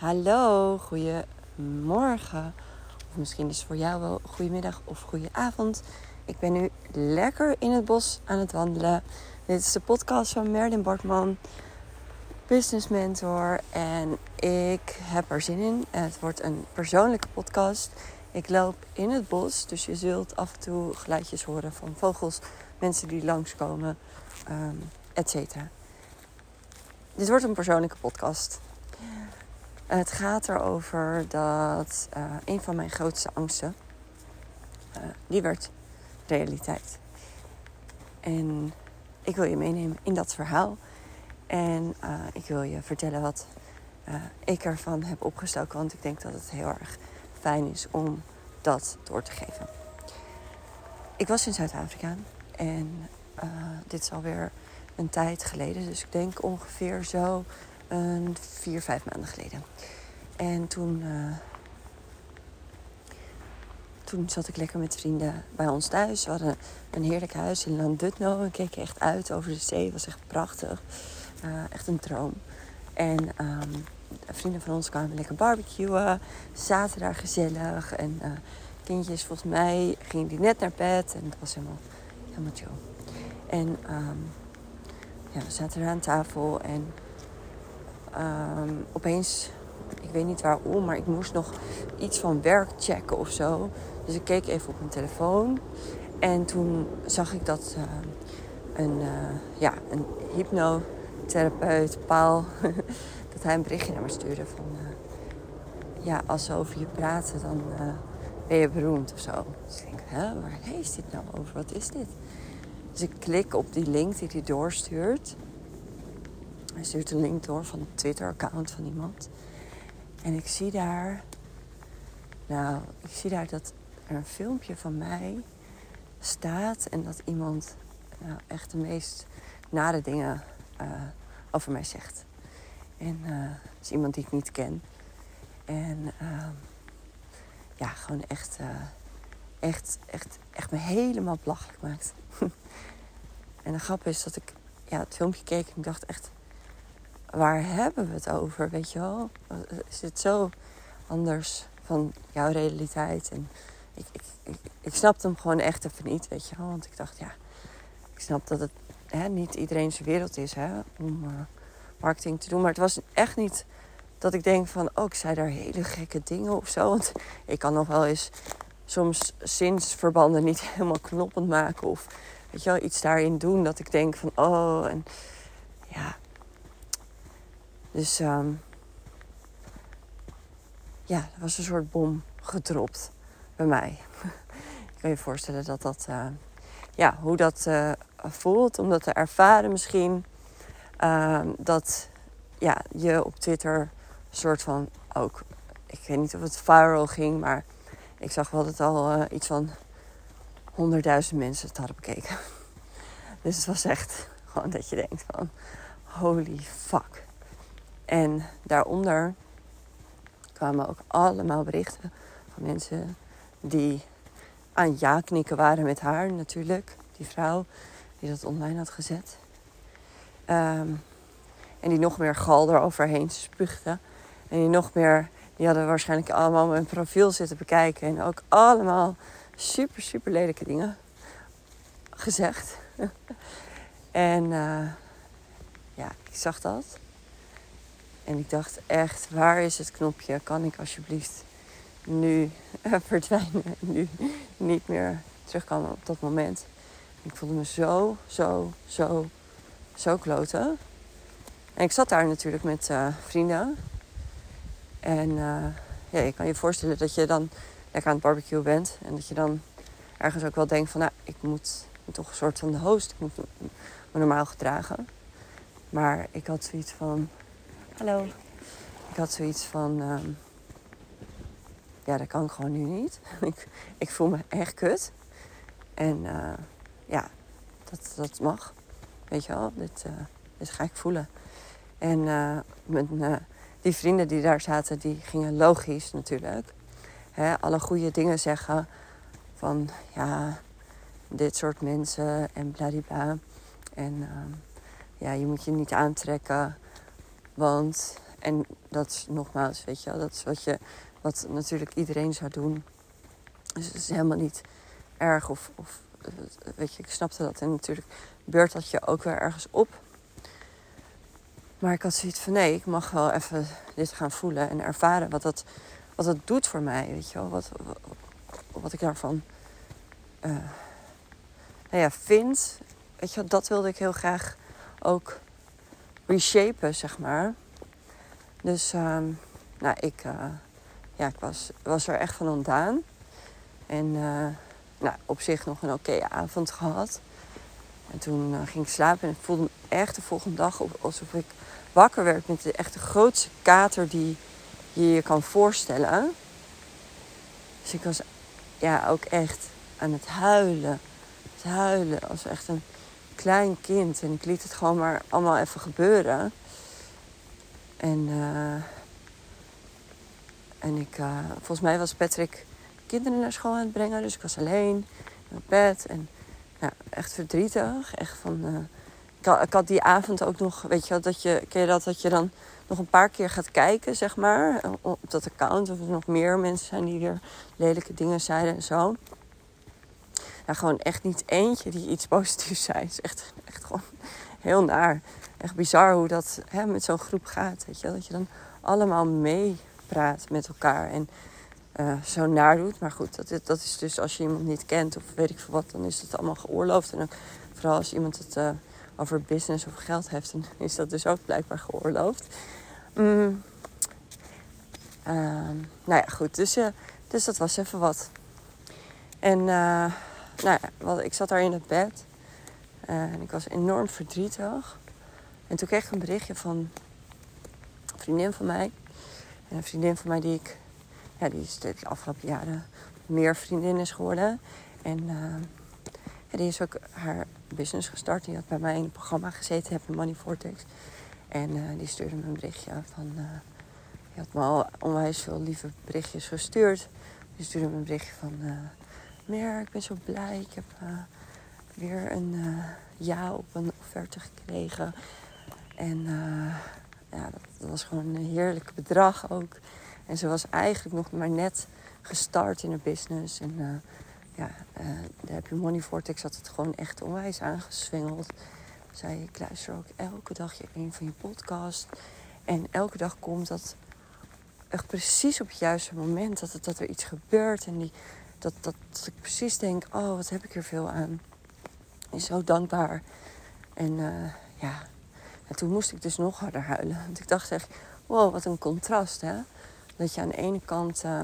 Hallo, goedemorgen. Of misschien is het voor jou wel goedemiddag of goedenavond. Ik ben nu lekker in het bos aan het wandelen. Dit is de podcast van Merlin Bartman, business mentor. En ik heb er zin in. Het wordt een persoonlijke podcast. Ik loop in het bos, dus je zult af en toe geluidjes horen van vogels, mensen die langskomen, um, et cetera. Dit wordt een persoonlijke podcast. Het gaat erover dat uh, een van mijn grootste angsten, uh, die werd realiteit. En ik wil je meenemen in dat verhaal. En uh, ik wil je vertellen wat ik ervan heb opgestoken. Want ik denk dat het heel erg fijn is om dat door te geven. Ik was in Zuid-Afrika en dit is alweer een tijd geleden. Dus ik denk ongeveer zo een vier, vijf maanden geleden. En toen, uh, toen zat ik lekker met vrienden bij ons thuis. We hadden een heerlijk huis in Landudno. We keken echt uit over de zee. Het was echt prachtig. Uh, echt een droom. En um, vrienden van ons kwamen lekker barbecuen. Zaten daar gezellig. En uh, kindjes, volgens mij, gingen die net naar bed. En het was helemaal, helemaal chill. En um, ja, we zaten er aan tafel. En um, opeens, ik weet niet waarom, maar ik moest nog iets van werk checken of zo. Dus ik keek even op mijn telefoon. En toen zag ik dat uh, een, uh, ja, een hypnotherapeut, Paul, dat hij een berichtje naar me stuurde van... Uh, ja, als ze over je praten, dan ben je beroemd of zo. Dus ik denk, hè, waar is dit nou over? Wat is dit? Dus ik klik op die link die hij doorstuurt. Hij stuurt een link door van een Twitter-account van iemand. En ik zie daar. Nou, ik zie daar dat er een filmpje van mij staat. En dat iemand nou, echt de meest nare dingen uh, over mij zegt. En uh, dat is iemand die ik niet ken. En uh, ja, gewoon echt, echt, echt, echt me helemaal belachelijk maakt. en de grap is dat ik ja, het filmpje keek en ik dacht echt waar hebben we het over? Weet je wel? Is het zo anders van jouw realiteit? En ik, ik, ik, snapte hem gewoon echt even niet, weet je wel? Want ik dacht, ja, ik snap dat het hè, niet iedereen zijn wereld is hè, om uh, marketing te doen. Maar het was echt niet dat ik denk van, oh, ik zei daar hele gekke dingen of zo. Want ik kan nog wel eens soms zinsverbanden niet helemaal knoppend maken. Of weet je wel, iets daarin doen dat ik denk van, oh, en ja, dus um, ja, er was een soort bom gedropt bij mij. Ik kan je voorstellen dat dat, uh, ja, hoe dat uh, voelt. Om dat te ervaren misschien. Uh, dat ja, je op Twitter een soort van ook, ik weet niet of het viral ging, maar ik zag wel dat al uh, iets van 100.000 mensen het hadden bekeken. Dus het was echt gewoon dat je denkt van, holy fuck. En daaronder kwamen ook allemaal berichten van mensen die aan ja knikken waren met haar natuurlijk. Die vrouw die dat online had gezet. Um, en die nog meer gal eroverheen spuugde. En die nog meer, die hadden waarschijnlijk allemaal mijn profiel zitten bekijken. En ook allemaal super, super lelijke dingen gezegd. en uh, ja, ik zag dat. En ik dacht echt, waar is het knopje? Kan ik alsjeblieft nu verdwijnen? Nu niet meer terugkomen op dat moment. Ik voelde me zo, zo, zo, zo kloten. En ik zat daar natuurlijk met uh, vrienden. En uh, ja, je kan je voorstellen dat je dan lekker aan het barbecue bent. En dat je dan ergens ook wel denkt van, nou, ik moet toch een soort van de host. Ik moet me normaal gedragen. Maar ik had zoiets van, Hallo. Ik had zoiets van, um, ja, dat kan ik gewoon nu niet. ik, ik voel me echt kut. En uh, ja, dat, dat mag. Weet je wel, dit, uh, ga ik voelen. En uh, met, die vrienden die daar zaten, die gingen logisch natuurlijk. Hè, alle goede dingen zeggen. Van ja, dit soort mensen en bladibla. En ja, je moet je niet aantrekken. Want en dat nogmaals, weet je wel, dat is wat, je, wat natuurlijk iedereen zou doen. Dus het is helemaal niet erg of, of weet je, ik snapte dat. En natuurlijk beurt dat je ook weer ergens op. Maar ik had zoiets van nee, ik mag wel even dit gaan voelen en ervaren wat dat, wat dat doet voor mij. Weet je wel, wat, wat, ik daarvan uh, nou ja, vind. Weet je dat wilde ik heel graag ook reshapen, zeg maar. Dus uh, nou, ik, uh, ja, ik was, was er echt van ontdaan. En uh, nou, op zich nog een oké avond gehad. En toen ging ik slapen en ik voelde me echt de volgende dag alsof ik wakker werd met de echt de grootste kater die je je kan voorstellen. Dus ik was ja, ook echt aan het huilen. Het huilen als echt een klein kind. En ik liet het gewoon maar allemaal even gebeuren. En, uh, en ik, uh, volgens mij was Patrick kinderen naar school aan het brengen. Dus ik was alleen mijn bed. En ja, echt verdrietig. Echt van, uh, ik, had, die avond ook nog, weet je, dat je, ken je dat, dat je dan nog een paar keer gaat kijken, zeg maar, op dat account. Of er nog meer mensen zijn die er lelijke dingen zeiden en zo. Ja, gewoon echt niet eentje die iets positiefs zei. Het is echt, echt gewoon heel naar. Echt bizar hoe dat hè, met zo'n groep gaat. Weet je? Dat je dan allemaal meepraat met elkaar. En uh, zo naar doet. Maar goed, dat, dat is dus als je iemand niet kent of weet ik veel wat, dan is het allemaal geoorloofd. En dan, vooral als iemand het uh, over business of geld heeft, dan is dat dus ook blijkbaar geoorloofd. Mm. Uh, nou ja, goed. Dus, uh, dus dat was even wat. En nou ja, ik zat daar in het bed. en ik was enorm verdrietig. En toen kreeg ik een berichtje van een vriendin van mij. En een vriendin van mij die ik ja, die is de afgelopen jaren meer vriendin is geworden. En ja, die is ook haar business gestart. Die had bij mij in het programma gezeten, Happy Money Vortex. En uh, die stuurde me een berichtje van... Uh, die had me al onwijs veel lieve berichtjes gestuurd. Die stuurde me een berichtje van... Ik ben zo blij. Ik heb weer een ja op een offerte gekregen. En ja, dat, was gewoon een heerlijk bedrag ook. En ze was eigenlijk nog maar net gestart in haar business. En ja, uh, de Happy Money Vortex had het gewoon echt onwijs aangeswingeld. Zei, ik luister ook elke dag een van je podcast. En elke dag komt dat echt precies op het juiste moment dat, het, dat er iets gebeurt. En die, dat, dat, ik precies denk, oh, wat heb ik er veel aan. En zo dankbaar. En uh, ja, en toen moest ik dus nog harder huilen. Want ik dacht echt, wow, wat een contrast, hè. Dat je aan de ene kant uh,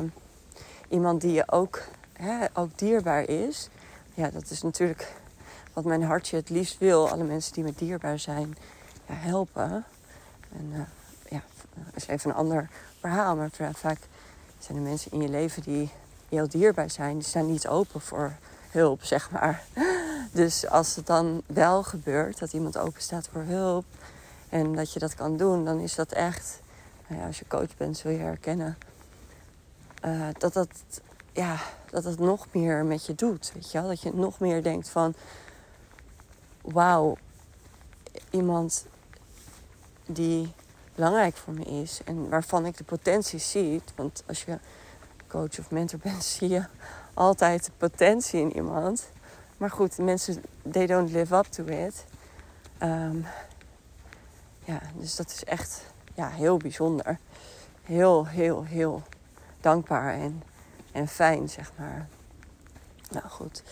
iemand die je ook, hè, ook dierbaar is. Ja, dat is natuurlijk wat mijn hartje het liefst wil. Alle mensen die me dierbaar zijn, helpen. En uh, ja, dat is even een ander verhaal. Maar vaak zijn er mensen in je leven die heel dierbaar zijn. Die staan niet open voor hulp, zeg maar. Dus als het dan wel gebeurt dat iemand open staat voor hulp en dat je dat kan doen, dan is dat echt nou ja, als je coach bent, zul je herkennen uh, dat, dat, ja, dat het nog meer met je doet. Weet je wel? Dat je nog meer denkt van: wauw, iemand die belangrijk voor me is en waarvan ik de potentie zie. Want als je coach of mentor bent, zie je altijd de potentie in iemand. Maar goed, mensen, they don't live up to it. Um, ja, dus dat is echt ja, heel bijzonder. Heel, heel, heel dankbaar en, en fijn, zeg maar. Nou goed.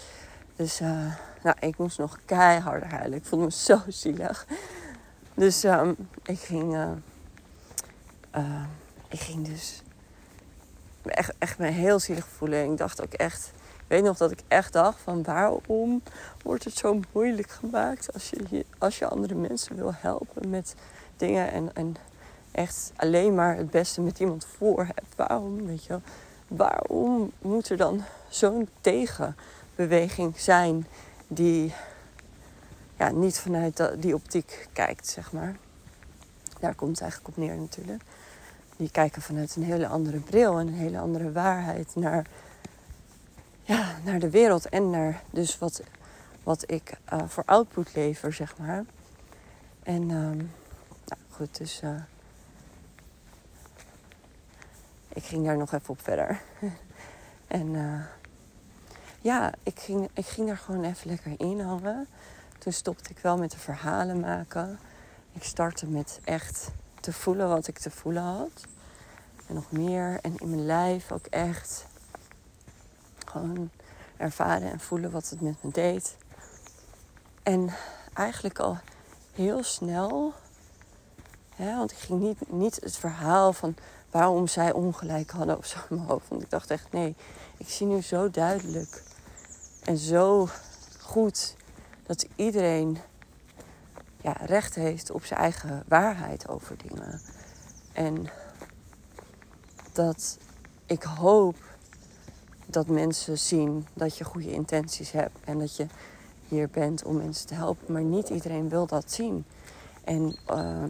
Dus uh, nou, ik moest nog keihard huilen. Ik voelde me zo zielig. Dus um, ik ging. Uh, uh, ik ging dus. Echt, echt me heel zielig voelen. Ik dacht ook echt. Ik weet nog dat ik echt dacht: van waarom wordt het zo moeilijk gemaakt als je, als je andere mensen wil helpen met dingen en, en echt alleen maar het beste met iemand voor hebt. Waarom, weet je waarom moet er dan zo'n tegenbeweging zijn die ja, niet vanuit die optiek kijkt, zeg maar. Daar komt het eigenlijk op neer natuurlijk. Die kijken vanuit een hele andere bril en een hele andere waarheid naar, ja, naar de wereld en naar dus wat, wat ik uh, voor output lever, zeg maar. En um, nou goed, dus uh, ik ging daar nog even op verder. en uh, ja, ik ging, ik ging daar gewoon even lekker in hangen. Toen stopte ik wel met de verhalen maken. Ik startte met echt te voelen wat ik te voelen had. En nog meer. En in mijn lijf ook echt gewoon ervaren en voelen wat het met me deed. En eigenlijk al heel snel, want ik ging niet, niet het verhaal van waarom zij ongelijk hadden of zo in mijn hoofd. Want ik dacht echt, nee, ik zie nu zo duidelijk en zo goed dat iedereen ja, recht heeft op zijn eigen waarheid over dingen. En dat ik hoop dat mensen zien dat je goede intenties hebt en dat je hier bent om mensen te helpen. Maar niet iedereen wil dat zien. En uh,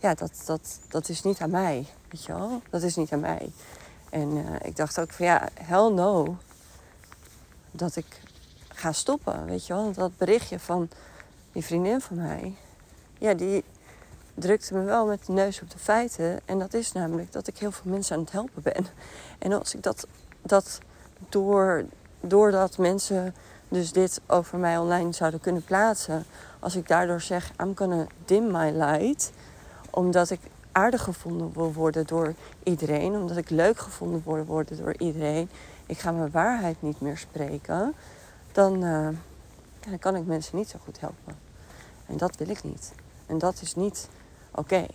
ja, dat, dat, dat is niet aan mij. Weet je wel? Dat is niet aan mij. En uh, ik dacht ook van ja, hell no. Dat ik ga stoppen. Weet je wel? Dat berichtje van die vriendin van mij. Ja, die drukte me wel met de neus op de feiten. En dat is namelijk dat ik heel veel mensen aan het helpen ben. En als ik dat, dat door, doordat mensen dus dit over mij online zouden kunnen plaatsen. Als ik daardoor zeg, I'm gonna dim my light. Omdat ik aardig gevonden wil worden door iedereen. Omdat ik leuk gevonden wil worden door iedereen. Ik ga mijn waarheid niet meer spreken. Dan, uh, dan kan ik mensen niet zo goed helpen. En dat wil ik niet. En dat is niet oké.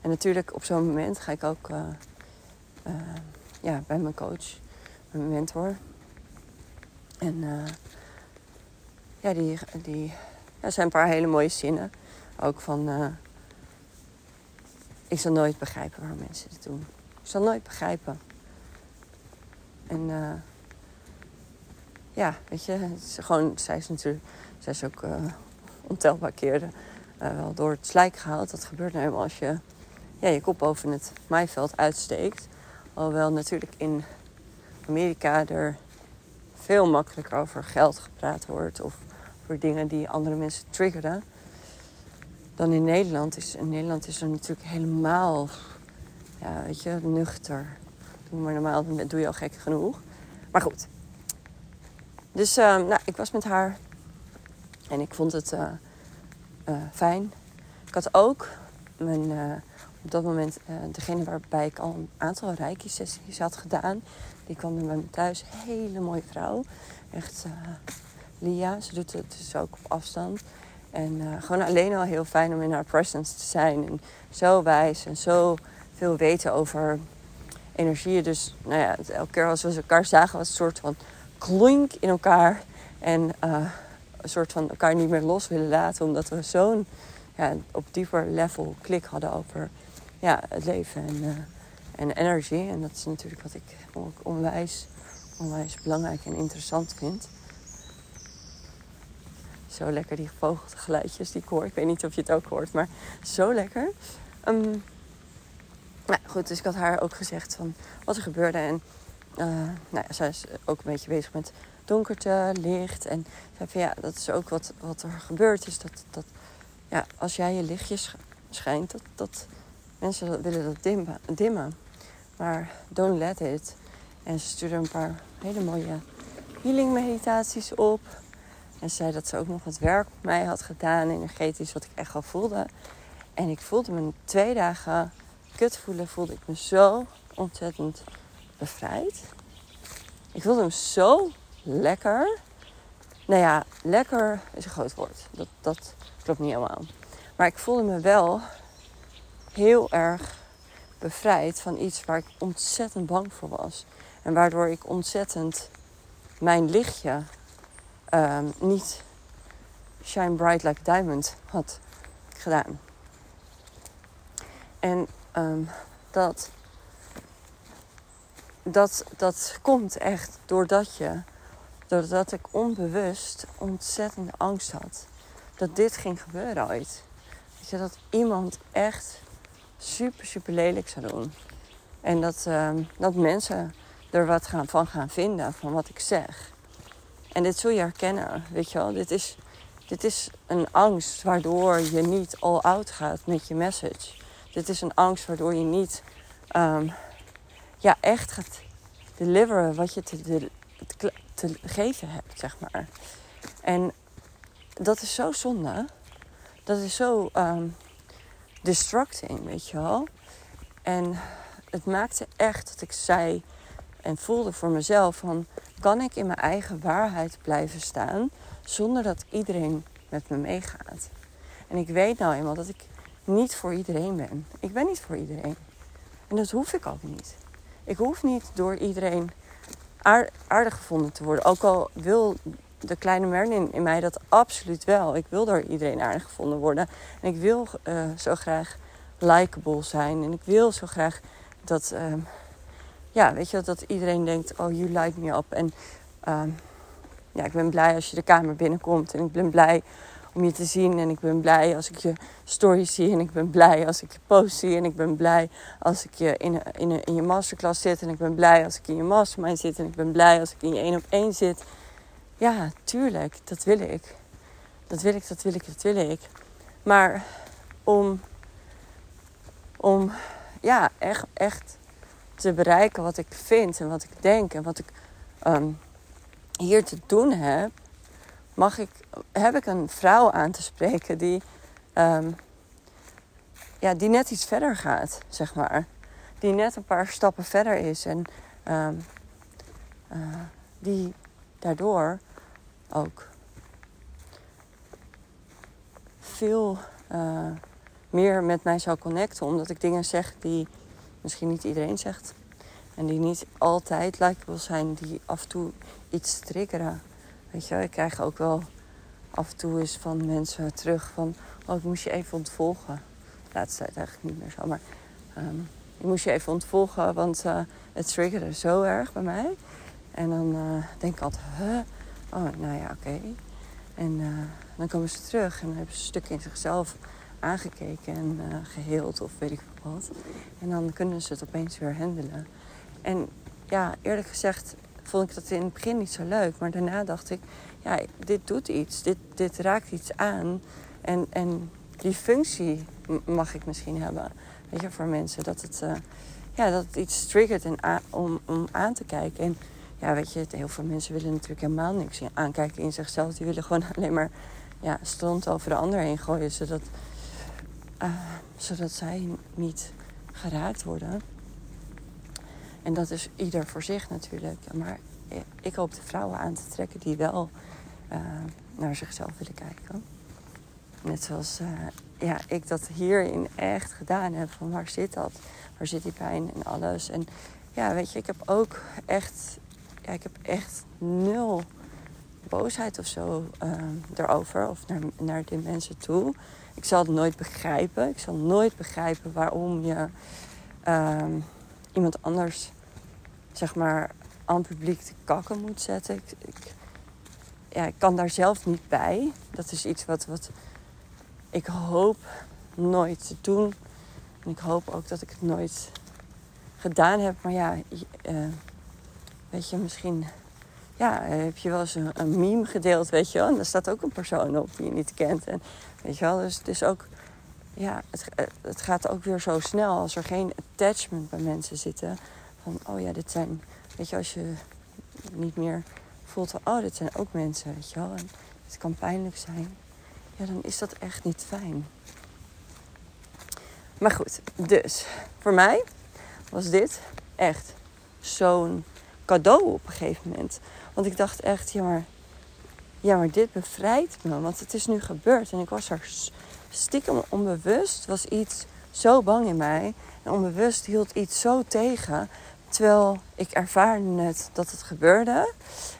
En natuurlijk op zo'n moment ga ik ook uh, uh, ja, bij mijn coach, mijn mentor. En uh, ja, die, die ja, zijn een paar hele mooie zinnen. Ook van, ik zal nooit begrijpen waarom mensen dit doen. Ik zal nooit begrijpen. En ja, weet je, het is gewoon, zij is natuurlijk, zij is ook ontelbaar keren uh, wel door het slijk gehaald. Dat gebeurt nou helemaal als je ja, je kop boven het maaiveld uitsteekt. Alhoewel natuurlijk in Amerika er veel makkelijker over geld gepraat wordt. Of voor dingen die andere mensen triggeren. Dan in Nederland. Is, in Nederland is er natuurlijk helemaal, ja, weet je, nuchter. Doe maar normaal, dan doe je al gek genoeg. Maar goed. Dus uh, nou, ik was met haar. En ik vond het... Uh, uh, fijn. Ik had ook mijn, uh, op dat moment degene waarbij ik al een aantal reiki-sessies had gedaan. Die kwam bij me thuis. Hele mooie vrouw. Echt Lia. Ze doet het dus ook op afstand. En gewoon alleen al heel fijn om in haar presence te zijn. En zo wijs en zo veel weten over energieën. Dus nou ja, elke keer als we elkaar zagen was een soort van klink in elkaar. En een soort van elkaar niet meer los willen laten. Omdat we zo'n ja, op dieper level klik hadden over ja, het leven en, uh, en energie. En dat is natuurlijk wat ik ook onwijs, onwijs belangrijk en interessant vind. Zo lekker die vogelgeluidjes die ik hoor. Ik weet niet of je het ook hoort, maar zo lekker. Nou goed, dus ik had haar ook gezegd van wat er gebeurde. En uh, nou ja, zij is ook een beetje bezig met donkerte, licht. En van, ja, dat is ook wat, wat er gebeurt. Is dat, dat ja, als jij je lichtjes schijnt, dat, dat mensen willen dat dimmen, dimmen. Maar don't let it. En ze stuurde een paar hele mooie healing meditaties op. En zei dat ze ook nog wat werk op mij had gedaan, energetisch, wat ik echt al voelde. En ik voelde me twee dagen kut voelen, voelde ik me zo ontzettend bevrijd. Ik voelde me zo lekker. Nou ja, lekker is een groot woord. Dat, dat klopt niet helemaal. Maar ik voelde me wel heel erg bevrijd van iets waar ik ontzettend bang voor was. En waardoor ik ontzettend mijn lichtje um, niet shine bright like diamond had gedaan. En um, dat, dat, dat komt echt doordat je Doordat ik onbewust ontzettend angst had. Dat dit ging gebeuren ooit. Weet je, dat iemand echt super, super lelijk zou doen. En dat, uh, dat mensen er wat gaan, van gaan vinden van wat ik zeg. En dit zul je herkennen, weet je wel. Dit is, dit is een angst waardoor je niet all out gaat met je message. dit is een angst waardoor je niet ehm, ja, echt gaat deliveren wat je te, te, te, geven hebt, zeg maar. En dat is zo zonde. Dat is zo um, distracting, weet je wel. En het maakte echt dat ik zei en voelde voor mezelf van... kan ik in mijn eigen waarheid blijven staan zonder dat iedereen met me meegaat? En ik weet nou eenmaal dat ik niet voor iedereen ben. Ik ben niet voor iedereen. En dat hoef ik ook niet. Ik hoef niet door iedereen aardig gevonden te worden. Ook al wil de kleine Merlin in mij dat absoluut wel. Ik wil door iedereen aardig gevonden worden. En ik wil uh, zo graag likable zijn. En ik wil zo graag dat, uh, ja, weet je, dat iedereen denkt: oh, you like me up. En uh, ja, ik ben blij als je de kamer binnenkomt. En ik ben blij om je te zien. En ik ben blij als ik je stories zie. En ik ben blij als ik je post zie. En ik ben blij als ik je in, in, in je masterclass zit. En ik ben blij als ik in je mastermind zit. En ik ben blij als ik in je één op één zit. Ja, tuurlijk, dat wil ik. Dat wil ik, dat wil ik, dat wil ik. Maar om, om ja, echt, echt te bereiken wat ik vind en wat ik denk en wat ik um, hier te doen heb, mag ik, heb ik een vrouw aan te spreken die, um, ja, die net iets verder gaat, zeg maar. Die net een paar stappen verder is en um, uh, die daardoor ook veel uh, meer met mij zou connecten. Omdat ik dingen zeg die misschien niet iedereen zegt. En die niet altijd likeable zijn. Die af en toe iets triggeren. Weet je, ik krijg ook wel af en toe eens van mensen terug van... Oh, ik moest je even ontvolgen. Laatste tijd eigenlijk niet meer zo, maar... Um, ik moest je even ontvolgen, want uh, het triggerde zo erg bij mij. En dan uh, denk ik altijd? Oh, nou ja, oké. En uh, dan komen ze terug en dan hebben ze een stuk in zichzelf aangekeken en geheeld of weet ik wat. En dan kunnen ze het opeens weer handelen. En ja, eerlijk gezegd vond ik dat in het begin niet zo leuk. Maar daarna dacht ik, ja, dit doet iets. Dit, dit raakt iets aan. En, en die functie mag ik misschien hebben. Weet je, voor mensen. Dat het, uh, ja, dat iets triggert en om, om aan te kijken. En ja, weet je, heel veel mensen willen natuurlijk helemaal niks aankijken in zichzelf. Die willen gewoon alleen maar ja, stront over de ander heen gooien. Zodat, uh, zodat zij niet geraakt worden. En dat is ieder voor zich natuurlijk. Maar ik hoop de vrouwen aan te trekken die wel uh, naar zichzelf willen kijken. Net zoals uh, ja, ik dat hierin echt gedaan heb. Van waar zit dat? Waar zit die pijn en alles? En ja, weet je, ik heb ook echt, ja, ik heb echt nul boosheid of zo erover. Of naar, naar die mensen toe. Ik zal het nooit begrijpen. Ik zal nooit begrijpen waarom je uh, iemand anders, zeg maar, aan publiek te kakken moet zetten. Ik, ik, ja, ik kan daar zelf niet bij. Dat is iets wat, wat ik hoop nooit te doen. En ik hoop ook dat ik het nooit gedaan heb. Maar ja, uh, weet je, misschien ja, heb je wel eens een, een, meme gedeeld, weet je wel. En daar staat ook een persoon op die je niet kent. En weet je wel, dus het is ook... Ja, het, het gaat ook weer zo snel als er geen attachment bij mensen zitten. Van, oh ja, dit zijn... Weet je, als je niet meer voelt van, oh, dit zijn ook mensen, weet je wel. En het kan pijnlijk zijn. Ja, dan is dat echt niet fijn. Maar goed, dus voor mij was dit echt zo'n cadeau op een gegeven moment. Want ik dacht echt, ja maar, ja, maar dit bevrijdt me. Want het is nu gebeurd. En ik was er stiekem onbewust. was iets zo bang in mij. En onbewust hield iets zo tegen. Terwijl ik ervaarde net dat het gebeurde.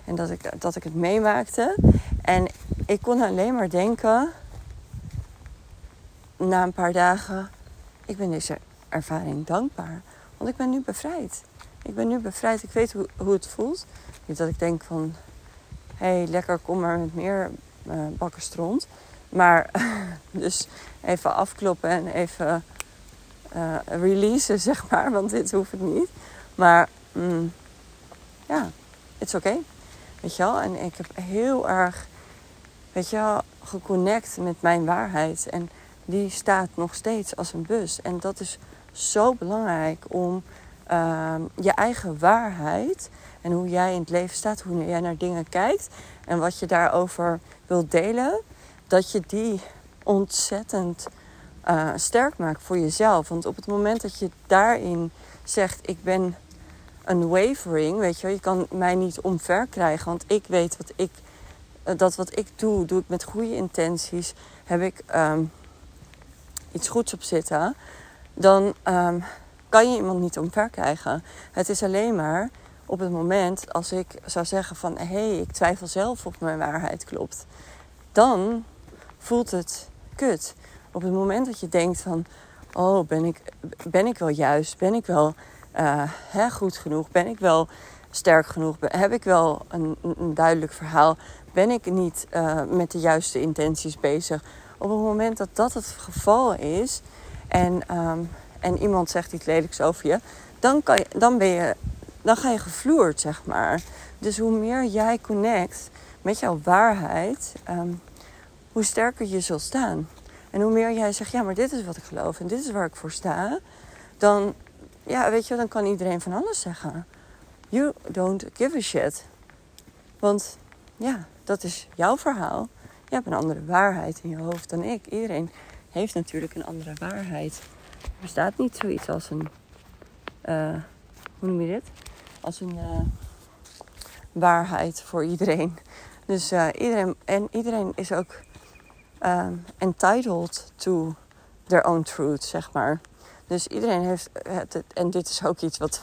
En dat ik, dat ik het meemaakte. En ik kon alleen maar denken... Na een paar dagen... Ik ben deze ervaring dankbaar. Want ik ben nu bevrijd. Ik ben nu bevrijd. Ik weet hoe, hoe het voelt. Niet dat ik denk van... Hé, hey, lekker, kom maar met meer uh, bakken. Maar dus even afkloppen en even uh, releasen, zeg maar. Want dit hoeft het niet. Maar mm, ja, is oké. Weet je wel? En ik heb heel erg, weet je wel, geconnect met mijn waarheid. En die staat nog steeds als een bus. En dat is zo belangrijk om ehm, je eigen waarheid en hoe jij in het leven staat, hoe jij naar dingen kijkt en wat je daarover wilt delen, dat je die ontzettend uh, sterk maakt voor jezelf. Want op het moment dat je daarin zegt: Ik ben een wavering, weet je je kan mij niet omver krijgen, want ik weet wat ik, eh, dat wat ik doe, doe ik met goede intenties, heb ik um, iets goeds op zitten, dan um, kan je iemand niet omver krijgen. Het is alleen maar op het moment als ik zou zeggen van hé, hey, ik twijfel zelf of mijn waarheid klopt, dan voelt het kut. Op het moment dat je denkt van oh, ben ik, ben ik wel juist? Ben ik wel uh, hè, goed genoeg? Ben ik wel sterk genoeg? Heb ik wel een, een duidelijk verhaal? Ben ik niet uh, met de juiste intenties bezig? Op het moment dat dat het geval is en, um, en iemand zegt iets lelijks over je, dan, kan je, dan, ben je, dan ga je gevloerd, zeg maar. Dus hoe meer jij connect met jouw waarheid, um, hoe sterker je zult staan. En hoe meer jij zegt, ja, maar dit is wat ik geloof en dit is waar ik voor sta, dan, ja, weet je, dan kan iedereen van alles zeggen. You don't give a shit. Want ja, dat is jouw verhaal. Je hebt een andere waarheid in je hoofd dan ik. Iedereen heeft natuurlijk een andere waarheid. Er bestaat niet zoiets als een, uh, hoe noem je dit? Als een uh, waarheid voor iedereen. Dus uh, iedereen, en iedereen is ook um, entitled to their own truth, zeg maar. Dus iedereen heeft het, en dit is ook iets wat,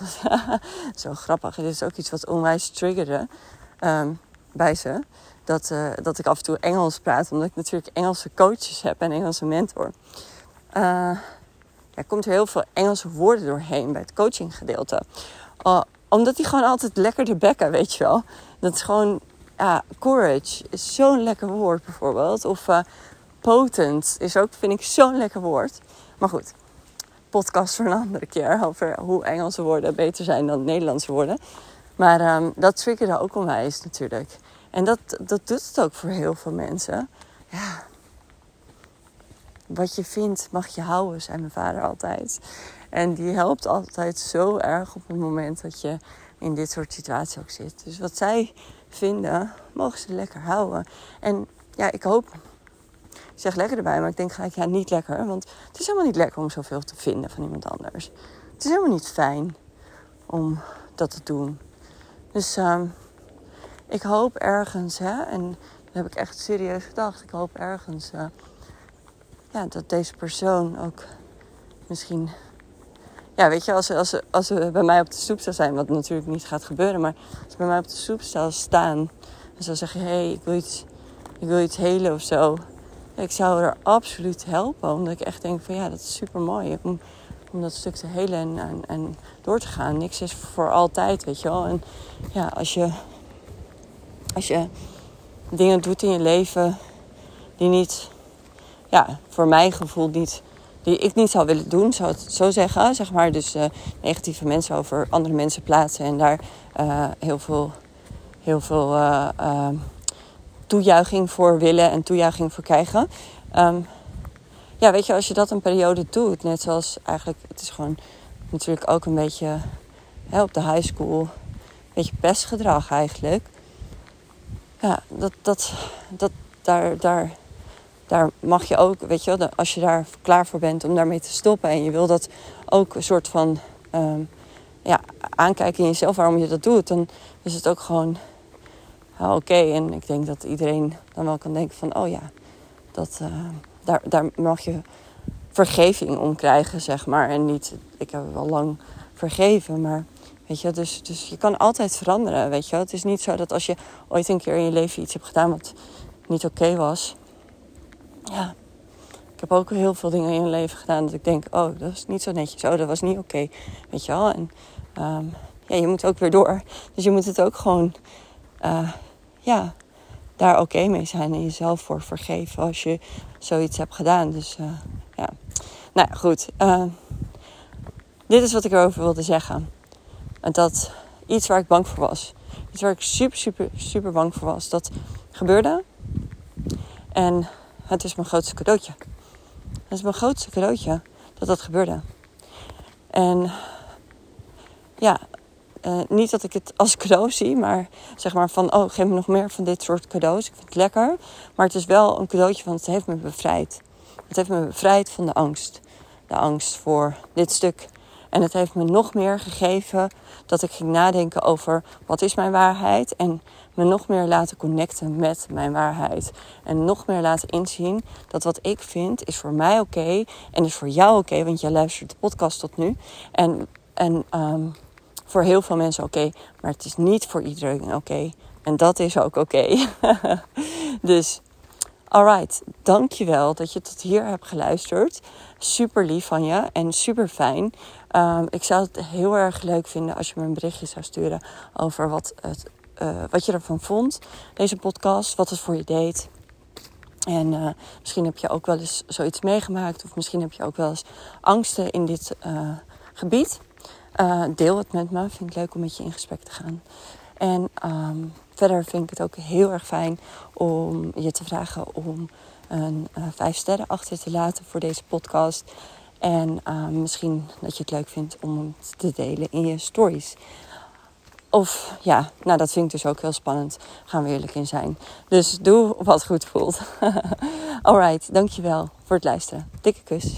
zo grappig, dit is ook iets wat onwijs triggerde um, bij ze. Dat, uh, dat ik af en toe Engels praat, omdat ik natuurlijk Engelse coaches heb en Engelse mentor. Uh, er komt heel veel Engelse woorden doorheen bij het coachinggedeelte. Uh, omdat die gewoon altijd lekker de bekken, weet je wel. Dat is gewoon, courage is zo'n lekker woord bijvoorbeeld. Of potent is ook, vind ik, zo'n lekker woord. Maar goed, podcast voor een andere keer over hoe Engelse woorden beter zijn dan Nederlandse woorden. Maar um, dat triggerde ook onwijs natuurlijk. En dat, dat doet het ook voor heel veel mensen. Ja, wat je vindt mag je houden, zei mijn vader altijd. En die helpt altijd zo erg op het moment dat je in dit soort situaties ook zit. Dus wat zij vinden, mogen ze lekker houden. En ja, ik hoop zeg lekker erbij, maar ik denk gelijk, ja, niet lekker. Want het is helemaal niet lekker om zoveel te vinden van iemand anders. Het is helemaal niet fijn om dat te doen. Dus uh, ik hoop ergens, hè, en dat heb ik echt serieus gedacht. Ik hoop ergens uh, ja, dat deze persoon ook misschien. Ja, weet je, als ze, als, als bij mij op de stoep zou zijn, wat natuurlijk niet gaat gebeuren, maar als ze bij mij op de stoep zou staan en zou zeggen: hé, hey, ik wil iets, ik wil iets helen of zo ik zou er absoluut helpen. Omdat ik echt denk van ja, dat is super mooi. Om, om dat stuk te helen en, en, en, door te gaan. Niks is voor altijd, weet je wel. En ja, als je, als je dingen doet in je leven die niet, ja, voor mijn gevoel niet, die ik niet zou willen doen, zou het zo zeggen. Zeg maar, dus uh, negatieve mensen over andere mensen plaatsen en daar uh, heel veel, heel veel uh, toejuiching voor willen en toejuiching voor krijgen. Um, ja, weet je, als je dat een periode doet, net zoals eigenlijk, het is gewoon natuurlijk ook een beetje op de high school, een beetje pestgedrag eigenlijk. Ja, dat, dat, dat, daar, daar, daar mag je ook, weet je wel, als je daar klaar voor bent om daarmee te stoppen en je wil dat ook een soort van um, ja, aankijken in jezelf waarom je dat doet, dan is het ook gewoon oké. En ik denk dat iedereen dan wel kan denken van, oh ja, dat, uh, daar, daar mag je vergeving om krijgen, zeg maar. En niet, ik heb wel lang vergeven, maar weet je, dus, dus je kan altijd veranderen, weet je. Het is niet zo dat als je ooit een keer in je leven iets hebt gedaan wat niet oké was, ja. Ik heb ook heel veel dingen in mijn leven gedaan dat ik denk, oh, dat was niet zo netjes, oh, dat was niet oké, weet je wel. En um, ja, je moet ook weer door. Dus je moet het ook gewoon uh, ja, daar oké mee zijn en jezelf voor vergeven als je zoiets hebt gedaan. Dus uh, ja, nou goed. Uh, dit is wat ik erover wilde zeggen. En dat iets waar ik bang voor was. Iets waar ik super, super, super bang voor was. Dat gebeurde. En het is mijn grootste cadeautje. Dat is mijn grootste cadeautje dat dat gebeurde. En ja, uh, niet dat ik het als cadeau zie, maar zeg maar van, oh, geef me nog meer van dit soort cadeaus. Ik vind het lekker. Maar het is wel een cadeautje van, het heeft me bevrijd. Het heeft me bevrijd van de angst. De angst voor dit stuk. En het heeft me nog meer gegeven dat ik ging nadenken over wat is mijn waarheid. En me nog meer laten connecten met mijn waarheid. En nog meer laten inzien dat wat ik vind is voor mij oké. en is voor jou oké, want jij luistert de podcast tot nu. En, en um, voor heel veel mensen oké, maar het is niet voor iedereen oké. En dat is ook oké. dus, alright, dankjewel dat je tot hier hebt geluisterd. Super lief van je en super fijn. Um, ik zou het heel erg leuk vinden als je me een berichtje zou sturen over wat, het, uh, wat je ervan vond. Deze podcast, wat het voor je deed. En uh, misschien heb je ook wel eens zoiets meegemaakt, of misschien heb je ook wel eens angsten in dit uh, gebied. Uh, deel het met me. Vind ik leuk om met je in gesprek te gaan. En um, verder vind ik het ook heel erg fijn om je te vragen om een uh, vijf sterren achter te laten voor deze podcast. En uh, misschien dat je het leuk vindt om het te delen in je stories. Of ja, nou dat vind ik dus ook heel spannend. Gaan we eerlijk in zijn. Dus doe wat goed voelt. Alright, dankjewel voor het luisteren. Dikke kus.